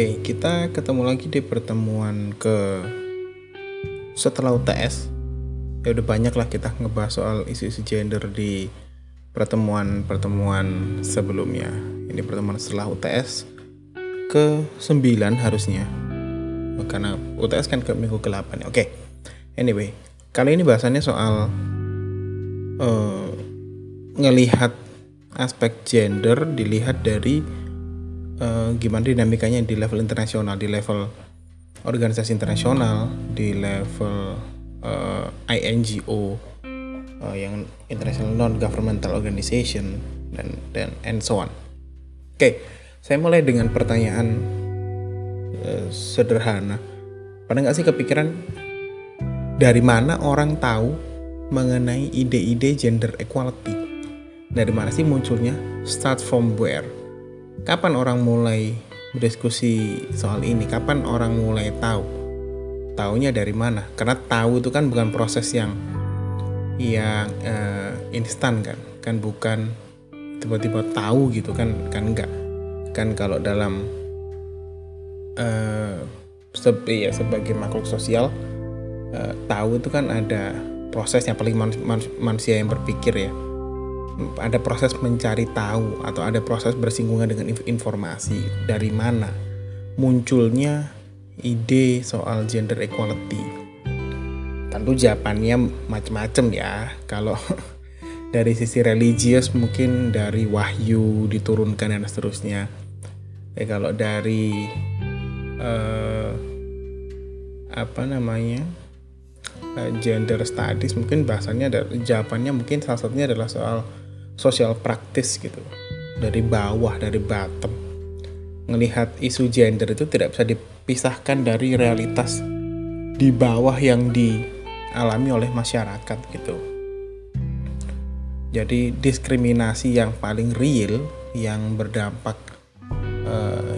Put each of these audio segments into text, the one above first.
Oke, kita ketemu lagi di pertemuan ke setelah UTS. Ya udah banyak lah kita ngebahas soal isu-isu gender di pertemuan-pertemuan sebelumnya. Ini pertemuan setelah UTS ke 9 harusnya. Karena UTS kan ke minggu ke-8 ya. Oke. Anyway, kali ini bahasannya soal uh, ngelihat aspek gender dilihat dari uh, gimana dinamikanya di level internasional, di level organisasi internasional, di level uh, eh, INGO uh, yang international non governmental organization dan dan and so on. Oke, okay, saya mulai dengan pertanyaan uh, sederhana. Pernah nggak sih kepikiran dari mana orang tahu mengenai ide-ide gender equality? Dari mana sih munculnya? Start from where? Kapan orang mulai berdiskusi soal ini? Kapan orang mulai tahu? Taunya dari mana? Karena tahu itu kan bukan proses yang yang uh, instan kan, kan bukan tiba-tiba tahu gitu kan, kan enggak. Kan kalau dalam uh, ya, sebagai makhluk sosial uh, tahu itu kan ada prosesnya paling manusia yang berpikir ya ada proses mencari tahu atau ada proses bersinggungan dengan informasi dari mana munculnya ide soal gender equality. Tentu jawabannya macam-macam ya. Kalau dari sisi religius mungkin dari wahyu diturunkan dan seterusnya. Ya kalau dari uh, apa namanya uh, gender studies mungkin bahasanya ada jawabannya mungkin salah satunya adalah soal sosial praktis gitu dari bawah dari bottom. Ngelihat isu gender itu tidak bisa dipisahkan dari realitas di bawah yang dialami oleh masyarakat gitu. Jadi diskriminasi yang paling real yang berdampak e,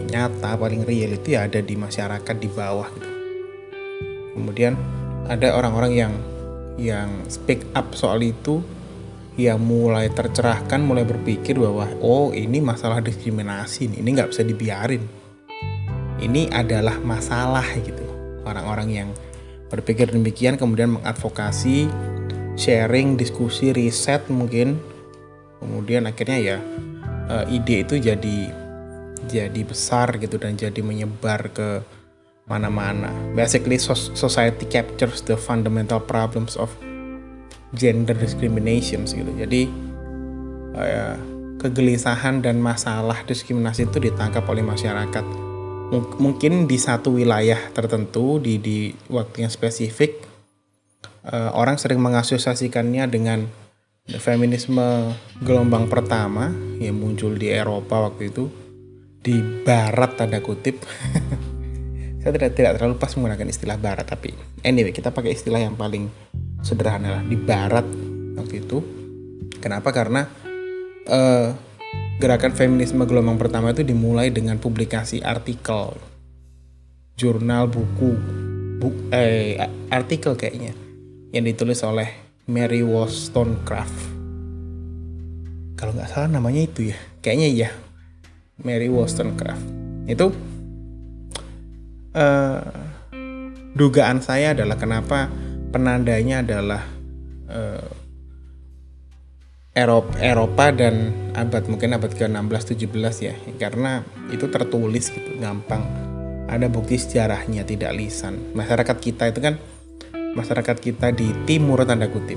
nyata paling real itu ya ada di masyarakat di bawah gitu. Kemudian ada orang-orang yang yang speak up soal itu yang mulai tercerahkan, mulai berpikir bahwa oh ini masalah diskriminasi, ini nggak bisa dibiarin. Ini adalah masalah gitu. Orang-orang yang berpikir demikian kemudian mengadvokasi, sharing, diskusi, riset mungkin, kemudian akhirnya ya uh, ide itu jadi jadi besar gitu dan jadi menyebar ke mana-mana. Basically society captures the fundamental problems of gender discrimination gitu. Jadi uh, kegelisahan dan masalah diskriminasi itu ditangkap oleh masyarakat. Mungkin di satu wilayah tertentu di di waktu yang spesifik uh, orang sering mengasosiasikannya dengan feminisme gelombang pertama yang muncul di Eropa waktu itu di barat tanda kutip. Saya tidak tidak terlalu pas menggunakan istilah barat tapi anyway kita pakai istilah yang paling sederhana lah di barat waktu itu. Kenapa? Karena uh, gerakan feminisme gelombang pertama itu dimulai dengan publikasi artikel jurnal buku bu, eh, artikel kayaknya yang ditulis oleh Mary Wollstonecraft. Kalau nggak salah namanya itu ya? Kayaknya iya Mary Wollstonecraft. Itu uh, dugaan saya adalah kenapa penandanya adalah uh, Eropa, Eropa dan abad mungkin abad ke-16 17 ya. Karena itu tertulis gitu gampang. Ada bukti sejarahnya tidak lisan. Masyarakat kita itu kan masyarakat kita di timur tanda kutip.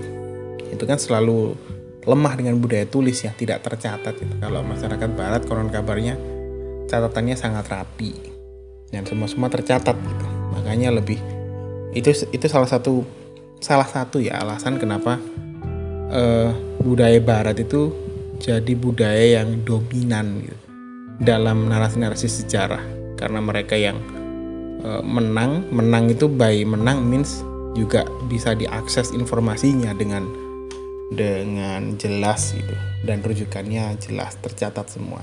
Itu kan selalu lemah dengan budaya tulis ya tidak tercatat gitu. kalau masyarakat barat konon kabarnya catatannya sangat rapi. Dan semua semua tercatat gitu. Makanya lebih itu itu salah satu salah satu ya alasan kenapa uh, budaya Barat itu jadi budaya yang dominan gitu, dalam narasi-narasi sejarah karena mereka yang uh, menang menang itu by menang means juga bisa diakses informasinya dengan dengan jelas gitu dan rujukannya jelas tercatat semua.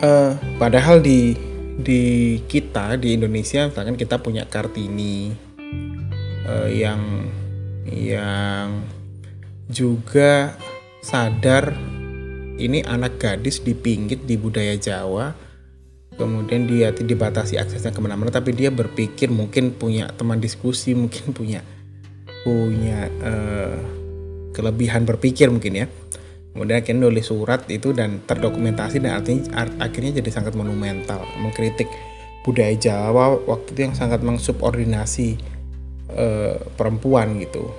Uh, padahal di di kita di Indonesia misalkan kita punya Kartini uh, yang yang juga sadar ini anak gadis dipinggit di budaya Jawa kemudian dia dibatasi aksesnya ke mana-mana tapi dia berpikir mungkin punya teman diskusi mungkin punya punya uh, kelebihan berpikir mungkin ya. Kemudian akhirnya nulis surat itu dan terdokumentasi dan artinya akhirnya jadi sangat monumental mengkritik budaya Jawa waktu itu yang sangat mengsubordinasi uh, perempuan gitu.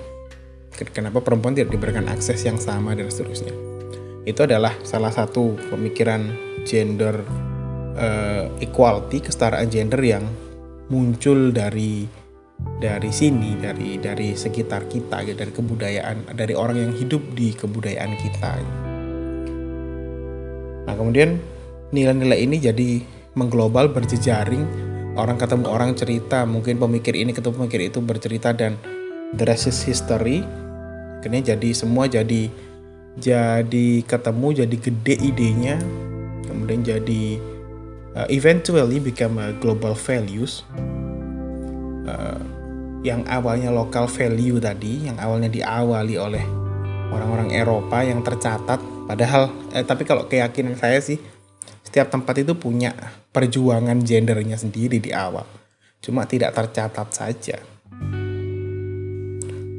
Kenapa perempuan tidak diberikan akses yang sama dan seterusnya? Itu adalah salah satu pemikiran gender uh, equality kesetaraan gender yang muncul dari dari sini dari dari sekitar kita gitu, dari kebudayaan dari orang yang hidup di kebudayaan kita. Nah kemudian nilai-nilai ini jadi mengglobal berjejaring orang ketemu orang cerita mungkin pemikir ini ketemu pemikir itu bercerita dan the rest is history. Akhirnya jadi semua jadi jadi ketemu jadi gede idenya. Kemudian jadi uh, eventually become a global values. Uh, yang awalnya lokal value tadi yang awalnya diawali oleh orang-orang Eropa yang tercatat. Padahal eh, tapi kalau keyakinan saya sih setiap tempat itu punya perjuangan gendernya sendiri di awal. Cuma tidak tercatat saja.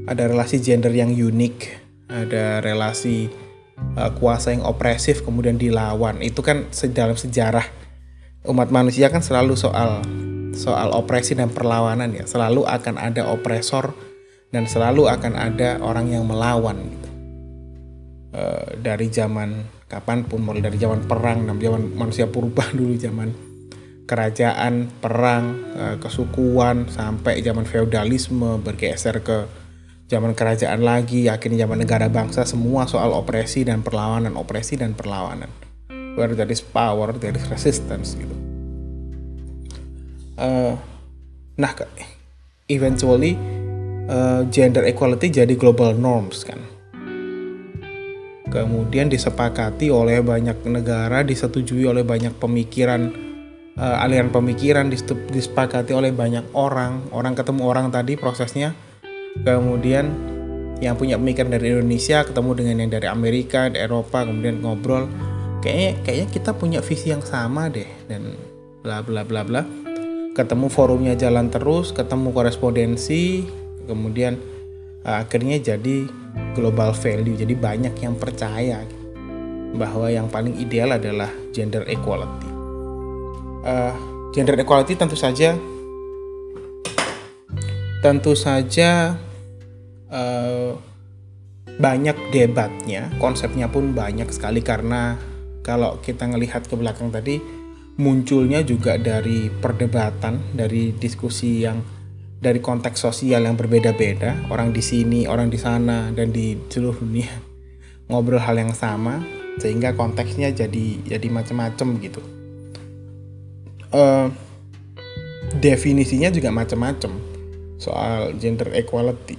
Ada relasi gender yang unik ada relasi uh, kuasa yang opresif kemudian dilawan. Itu kan dalam sejarah umat manusia kan selalu soal soal opresi dan perlawanan ya. Selalu akan ada opresor dan selalu akan ada orang yang melawan gitu. E, dari zaman kapan pun mulai dari zaman perang dan zaman manusia purba dulu zaman kerajaan perang e, kesukuan sampai zaman feodalisme bergeser ke zaman kerajaan lagi akhirnya zaman negara bangsa semua soal opresi dan perlawanan opresi dan perlawanan. Where there is power there is resistance gitu. Uh, nah eventually uh, gender equality jadi global norms kan kemudian disepakati oleh banyak negara disetujui oleh banyak pemikiran uh, aliran pemikiran disepakati oleh banyak orang orang ketemu orang tadi prosesnya kemudian yang punya pemikiran dari Indonesia ketemu dengan yang dari Amerika, dari Eropa, kemudian ngobrol. Kayaknya kayaknya kita punya visi yang sama deh dan bla bla bla bla. Ketemu forumnya jalan terus, ketemu korespondensi, kemudian akhirnya jadi global value. Jadi banyak yang percaya bahwa yang paling ideal adalah gender equality. Uh, gender equality tentu saja tentu saja uh, banyak debatnya, konsepnya pun banyak sekali karena kalau kita ngelihat ke belakang tadi munculnya juga dari perdebatan, dari diskusi yang dari konteks sosial yang berbeda-beda, orang di sini, orang di sana dan di seluruh dunia ngobrol hal yang sama sehingga konteksnya jadi jadi macam-macam gitu. Uh, definisinya juga macam-macam soal gender equality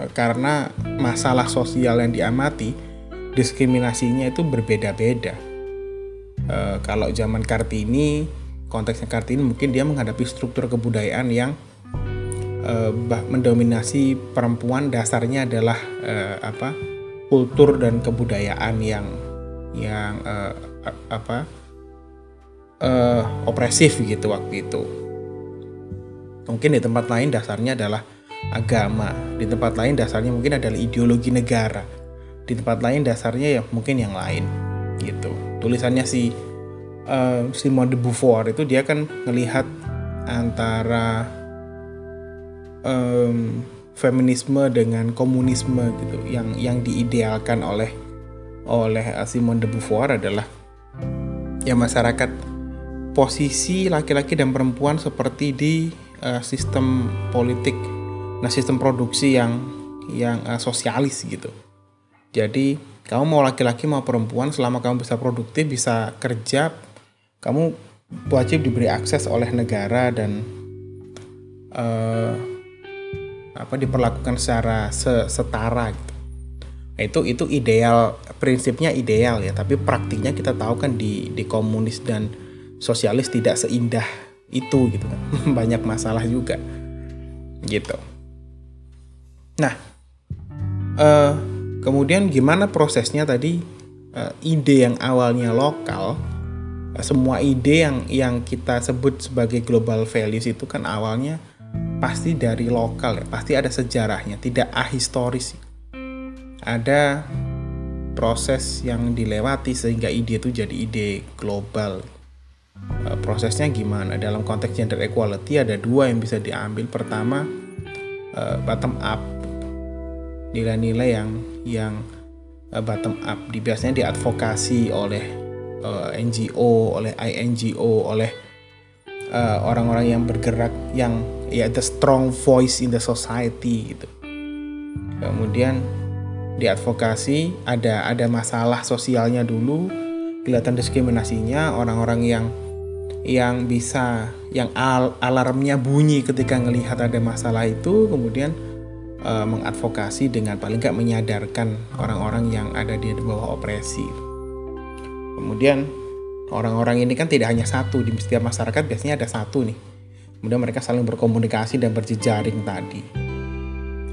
e, karena masalah sosial yang diamati diskriminasinya itu berbeda-beda e, kalau zaman kartini konteksnya kartini mungkin dia menghadapi struktur kebudayaan yang e, mendominasi perempuan dasarnya adalah e, apa kultur dan kebudayaan yang yang e, apa e, opresif gitu waktu itu Mungkin di tempat lain dasarnya adalah agama, di tempat lain dasarnya mungkin adalah ideologi negara, di tempat lain dasarnya ya mungkin yang lain gitu. Tulisannya si uh, Simone de Beauvoir itu dia kan melihat antara um, feminisme dengan komunisme gitu yang yang diidealkan oleh oleh Simone de Beauvoir adalah ya masyarakat posisi laki-laki dan perempuan seperti di uh, sistem politik, nah sistem produksi yang yang uh, sosialis gitu. Jadi kamu mau laki-laki mau perempuan selama kamu bisa produktif bisa kerja, kamu wajib diberi akses oleh negara dan uh, apa diperlakukan secara setara gitu. Nah, itu itu ideal prinsipnya ideal ya tapi praktiknya kita tahu kan di di komunis dan sosialis tidak seindah itu gitu kan. Banyak masalah juga gitu. Nah uh, kemudian gimana prosesnya tadi? Uh, ide yang awalnya lokal semua ide yang yang kita sebut sebagai global values itu kan awalnya pasti dari lokal ya, pasti ada sejarahnya, tidak ahistoris. Ada proses yang dilewati sehingga ide itu jadi ide global. Eh, prosesnya gimana? Dalam konteks gender equality ada dua yang bisa diambil. Pertama, eh, bottom up, nilai-nilai yang yang eh, bottom up, biasanya diadvokasi oleh NGO, oleh INGO, oleh orang-orang yang bergerak yang ya the strong voice in the society gitu. Kemudian diadvokasi ada ada masalah sosialnya dulu kelihatan diskriminasinya orang-orang yang yang bisa yang al alarmnya bunyi ketika melihat ada masalah itu kemudian uh, mengadvokasi dengan paling nggak menyadarkan orang-orang yang ada di bawah opresi kemudian orang-orang ini kan tidak hanya satu di setiap masyarakat biasanya ada satu nih. Kemudian mereka saling berkomunikasi dan berjejaring tadi.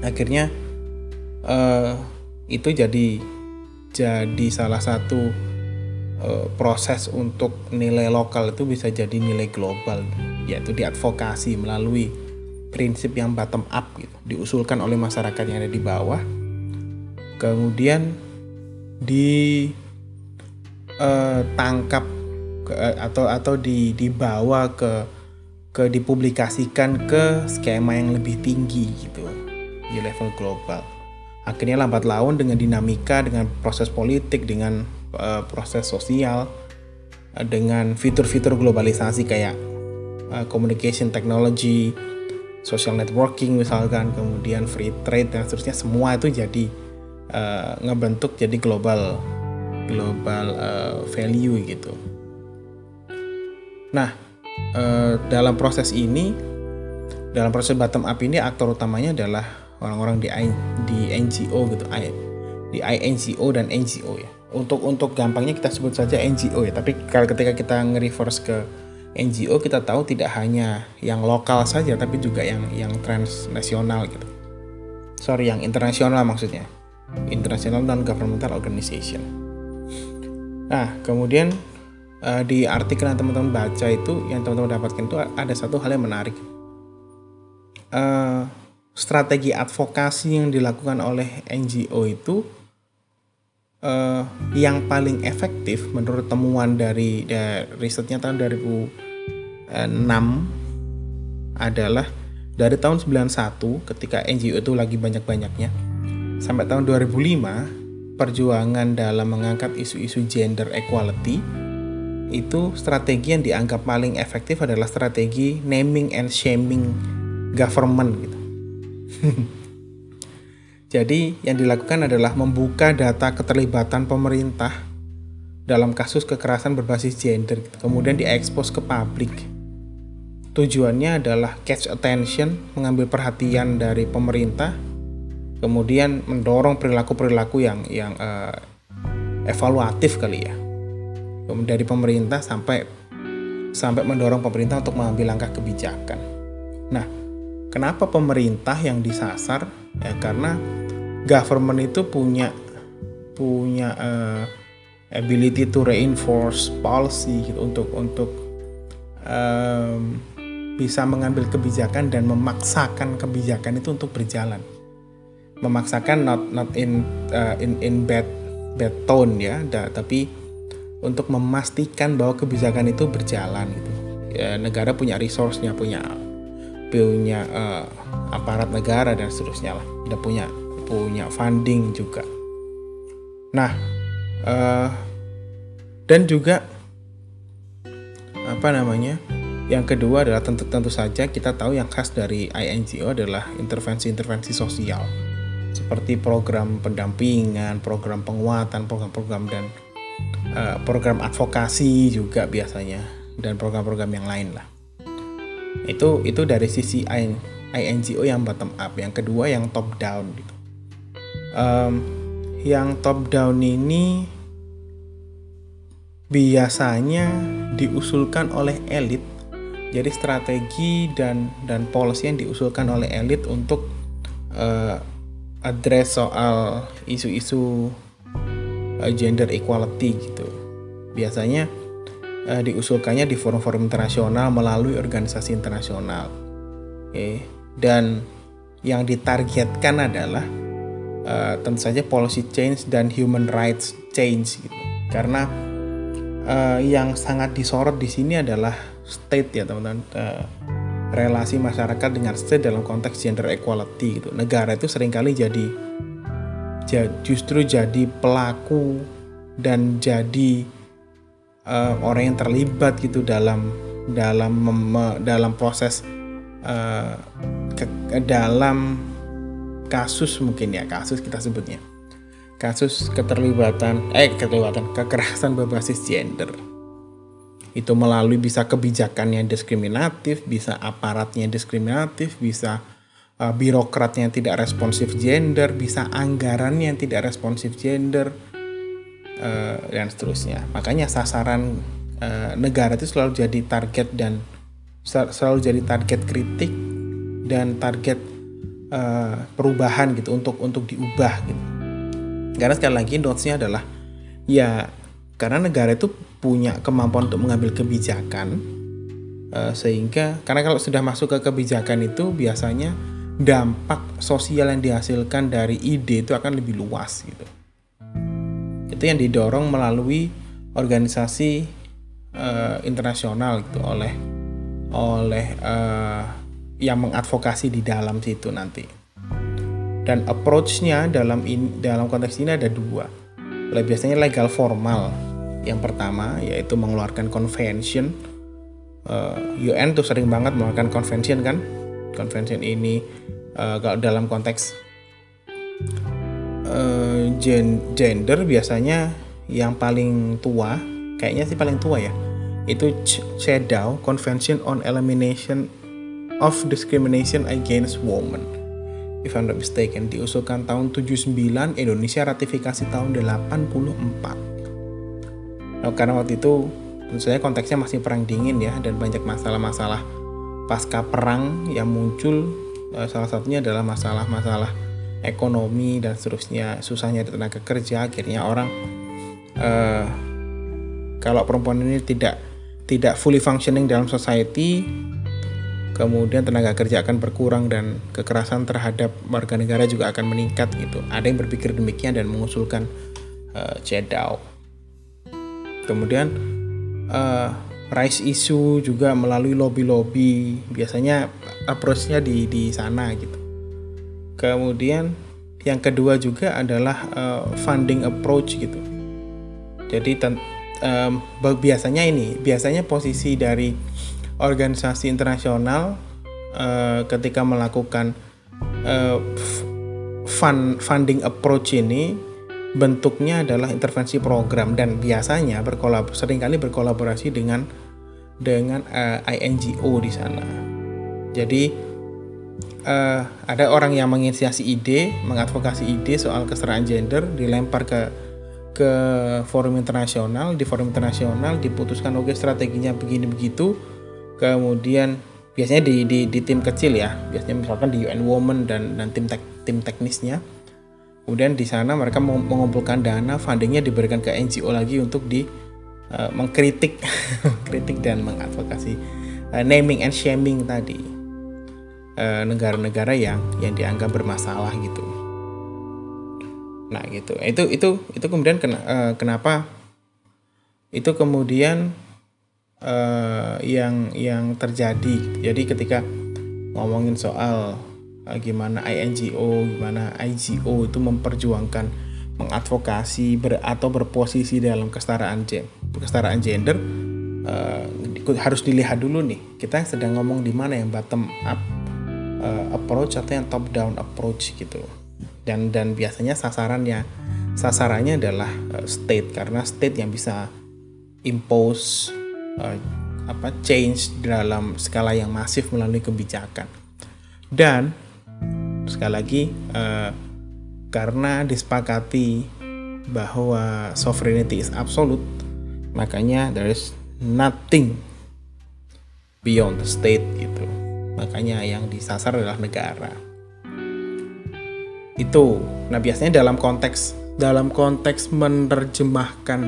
Akhirnya uh, itu jadi jadi salah satu uh, proses untuk nilai lokal itu bisa jadi nilai global yaitu diadvokasi melalui prinsip yang bottom up gitu diusulkan oleh masyarakat yang ada di bawah. Kemudian ditangkap eh, uh, atau atau di dibawa ke ke dipublikasikan ke skema yang lebih tinggi gitu di level global. Akhirnya lambat laun dengan dinamika dengan proses politik dengan uh, proses sosial uh, dengan fitur-fitur globalisasi kayak uh, communication technology social networking misalkan kemudian free trade dan seterusnya semua itu jadi uh, ngebentuk jadi global global uh, value gitu nah uh, dalam proses ini dalam proses bottom up ini aktor utamanya adalah orang-orang di di NGO gitu. Di INGO dan NGO ya. Untuk untuk gampangnya kita sebut saja NGO ya. Tapi kalau ketika kita nge-reverse ke NGO kita tahu tidak hanya yang lokal saja tapi juga yang yang transnasional gitu. Sorry yang internasional maksudnya. International non governmental organization. Nah kemudian uh, di artikel yang teman-teman baca itu yang teman-teman dapatkan itu ada satu hal yang menarik. Uh, strategi advokasi yang dilakukan oleh NGO itu uh, yang paling efektif menurut temuan dari, dari risetnya tahun 2006 adalah dari tahun 91 ketika NGO itu lagi banyak-banyaknya sampai tahun 2005 perjuangan dalam mengangkat isu-isu gender equality itu strategi yang dianggap paling efektif adalah strategi naming and shaming government gitu. Jadi yang dilakukan adalah membuka data keterlibatan pemerintah dalam kasus kekerasan berbasis gender, kemudian diekspos ke publik. Tujuannya adalah catch attention, mengambil perhatian dari pemerintah, kemudian mendorong perilaku-perilaku yang yang uh, evaluatif kali ya, dari pemerintah sampai sampai mendorong pemerintah untuk mengambil langkah kebijakan. Nah, Kenapa pemerintah yang disasar? Ya karena government itu punya punya uh, ability to reinforce policy gitu, untuk untuk um, bisa mengambil kebijakan dan memaksakan kebijakan itu untuk berjalan. Memaksakan not not in uh, in in bad bad tone ya, da, tapi untuk memastikan bahwa kebijakan itu berjalan gitu. Ya, negara punya resource-nya, punya punya uh, aparat negara dan seterusnya lah. Udah punya punya funding juga. Nah uh, dan juga apa namanya yang kedua adalah tentu tentu saja kita tahu yang khas dari INGO adalah intervensi-intervensi sosial. Seperti program pendampingan, program penguatan, program-program dan uh, program advokasi juga biasanya dan program-program yang lain lah. Itu itu dari sisi INGO yang bottom up yang kedua yang top down gitu. Um, yang top down ini biasanya diusulkan oleh elit. Jadi strategi dan dan policy yang diusulkan oleh elit untuk uh, address soal isu-isu uh, gender equality gitu biasanya uh, diusulkannya di forum-forum internasional melalui organisasi internasional. Oke, okay. dan yang ditargetkan adalah uh, tentu saja policy change dan human rights change gitu. Karena uh, yang sangat disorot di sini adalah state ya teman-teman. Relasi masyarakat dengan state dalam konteks gender equality gitu. Negara itu sering kali jadi justru jadi pelaku dan jadi uh, orang yang terlibat gitu dalam dalam dalam proses uh, ke, dalam kasus mungkin ya kasus kita sebutnya. Kasus keterlibatan eh keterlibatan kekerasan berbasis gender. Itu melalui bisa kebijakannya diskriminatif bisa aparatnya diskriminatif bisa uh, birokratnya yang tidak responsif gender bisa anggarannya yang tidak responsif gender uh, dan seterusnya. Makanya sasaran uh, negara itu selalu jadi target dan selalu jadi target kritik dan target perubahan gitu untuk untuk diubah gitu. Karena sekali lagi notesnya adalah ya karena negara itu punya kemampuan untuk mengambil kebijakan sehingga karena kalau sudah masuk ke kebijakan itu biasanya dampak sosial yang dihasilkan dari ide itu akan lebih luas gitu. Itu yang didorong melalui organisasi uh, internasional gitu oleh oleh uh, yang mengadvokasi di dalam situ nanti. Dan approach-nya dalam in, dalam konteks ini ada dua. Lebih biasanya legal formal. Yang pertama yaitu mengeluarkan convention. Uh, UN tuh sering banget mengeluarkan convention kan? Convention ini uh, dalam konteks uh, gen gender biasanya yang paling tua kayaknya sih paling tua ya itu CEDAW Convention on Elimination of Discrimination Against Women if I'm not mistaken diusulkan tahun 79 Indonesia ratifikasi tahun 84 nah, karena waktu itu tentu saja konteksnya masih perang dingin ya dan banyak masalah-masalah pasca perang yang muncul salah satunya adalah masalah-masalah ekonomi dan seterusnya. Susahnya tenaga kerja akhirnya orang uh, kalau perempuan ini tidak tidak fully functioning dalam society kemudian tenaga kerja akan berkurang dan kekerasan terhadap warga negara juga akan meningkat gitu. Ada yang berpikir demikian dan mengusulkan uh, CEDAW kemudian uh, rise issue juga melalui lobby-lobby. Biasanya approach-nya di di sana gitu Kemudian yang kedua juga adalah uh, funding approach gitu. Jadi um, biasanya ini biasanya posisi dari organisasi internasional uh, ketika melakukan uh, fund funding approach ini bentuknya adalah intervensi program dan biasanya berkolab sering kali berkolaborasi dengan dengan uh, INGO di sana. Jadi uh, ada orang yang menginisiasi ide, mengadvokasi ide soal kesetaraan gender, dilempar ke ke forum internasional, di forum internasional diputuskan oke okay, strateginya begini begitu, kemudian biasanya di, di, di tim kecil ya, biasanya misalkan di UN Women dan dan tim tek, tim teknisnya, kemudian di sana mereka mengumpulkan dana, fundingnya diberikan ke NGO lagi untuk di uh, mengkritik, kritik dan mengadvokasi uh, naming and shaming tadi. Eh, negara-negara yang yang dianggap bermasalah gitu. Nah gitu. Itu itu itu kemudian ken, uh, kenapa itu kemudian uh, yang yang terjadi. Jadi ketika ngomongin soal uh, gimana INGO, gimana IGO itu memperjuangkan mengadvokasi ber, atau berposisi dalam kesetaraan kesetaraan gender uh, harus dilihat dulu nih kita sedang ngomong di mana yang bottom up uh, approach atau yang top down approach gitu. Dan dan biasanya sasarannya sasarannya adalah uh, state. Karena state yang bisa impose uh, apa change dalam skala yang masif melalui kebijakan. Dan sekali lagi uh, karena disepakati bahwa sovereignty is absolute makanya there is nothing beyond the state gitu makanya yang disasar adalah negara itu nah biasanya dalam konteks dalam konteks menerjemahkan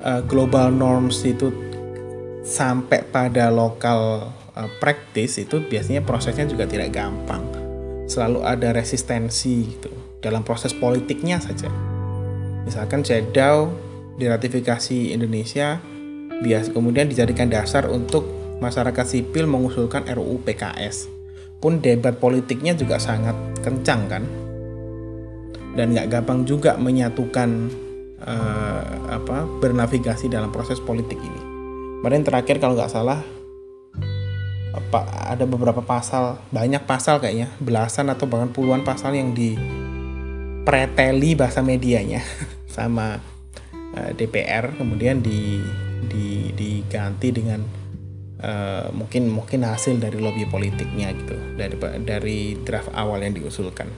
uh, global norms itu sampai pada lokal uh, practice itu biasanya prosesnya juga tidak gampang. Selalu ada resistensi gitu dalam proses politiknya saja. Misalkan CEDAW diratifikasi Indonesia bias kemudian dijadikan dasar untuk masyarakat sipil mengusulkan RUU PKS. Pun debat politiknya juga sangat kencang kan. Dan nggak gampang juga menyatukan uh, apa bernavigasi dalam proses politik ini. Kemarin terakhir kalau nggak salah apa ada beberapa pasal banyak pasal kayaknya belasan atau bahkan puluhan pasal yang dipreteli bahasa medianya sama uh, eh, DPR kemudian di, di diganti dengan uh, mungkin mungkin hasil dari lobby politiknya gitu. Dari dari draft awal yang diusulkan.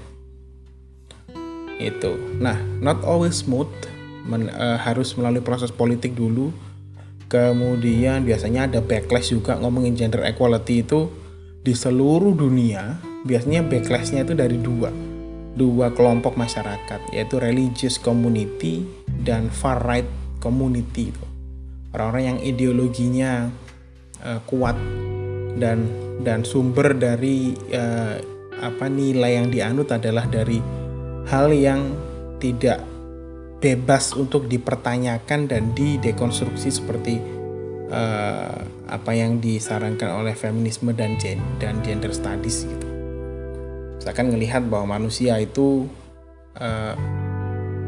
Itu. Nah not always smooth. Men, uh, harus melalui proses politik dulu. Kemudian biasanya ada backlash juga. Ngomongin gender equality itu di seluruh dunia biasanya backlashnya itu dari dua. Dua kelompok masyarakat yaitu religious community dan far right community orang-orang yang ideologinya uh, kuat dan dan sumber dari uh, apa nilai yang dianut adalah dari hal yang tidak bebas untuk dipertanyakan dan didekonstruksi seperti uh, apa yang disarankan oleh feminisme dan gen dan gender studies gitu. Misalkan melihat bahwa manusia itu uh,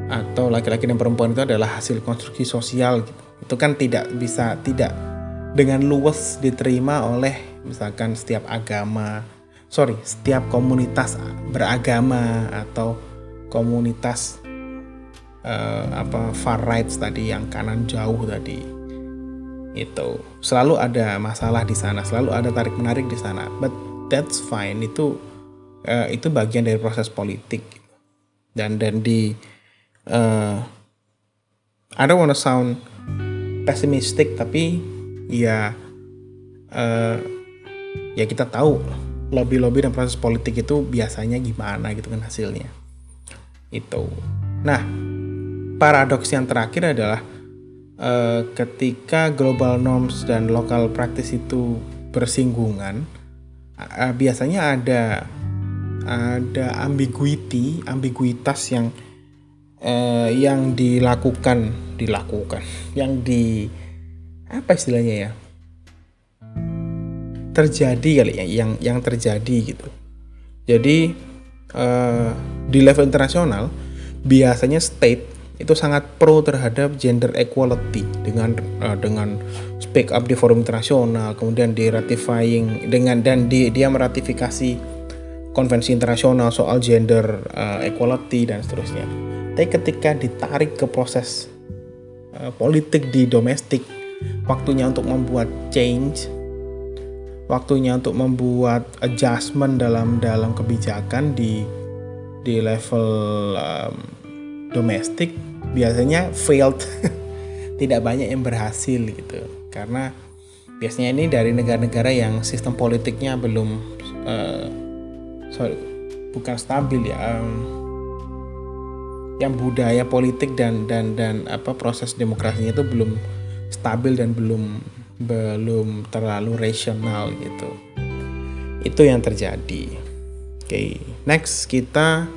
atau laki-laki dan perempuan itu adalah hasil konstruksi sosial gitu. Itu kan tidak bisa tidak dengan luas diterima oleh misalkan setiap agama, sorry, setiap komunitas beragama atau komunitas uh, apa far right tadi yang kanan jauh tadi. Itu. Selalu ada masalah di sana selalu ada tarik menarik di sana. But that's fine. Itu uh, itu bagian dari proses politik. Dan dan di uh, I don't wanna sound pessimistic tapi ya uh, ya kita tahu lobby-lobby dan proses politik itu biasanya gimana gitu kan hasilnya. Itu. Nah paradoks yang terakhir adalah uh, ketika global norms dan local practice itu bersinggungan, uh, biasanya ada ada ambiguity, ambiguitas yang uh, yang dilakukan, dilakukan, yang di apa istilahnya ya? terjadi kali ya yang yang terjadi gitu. Jadi uh, di level internasional biasanya state itu sangat pro terhadap gender equality dengan uh, dengan speak up di forum internasional kemudian di ratifying dengan dan di, dia meratifikasi konvensi internasional soal gender uh, equality dan seterusnya. Tapi ketika ditarik ke proses uh, politik di domestik, waktunya untuk membuat change, waktunya untuk membuat adjustment dalam dalam kebijakan di di level um, domestik. Biasanya failed. Tidak banyak yang berhasil gitu. Karena biasanya ini dari negara-negara yang sistem politiknya belum uh, sorry bukan stabil ya um, yang budaya politik dan dan dan apa proses demokrasinya itu belum stabil dan belum belum terlalu rasional gitu itu yang terjadi oke okay. next kita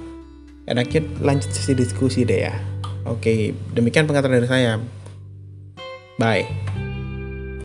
enaknya lanjut sesi diskusi deh ya. Oke, demikian pengaturan dari saya. Bye.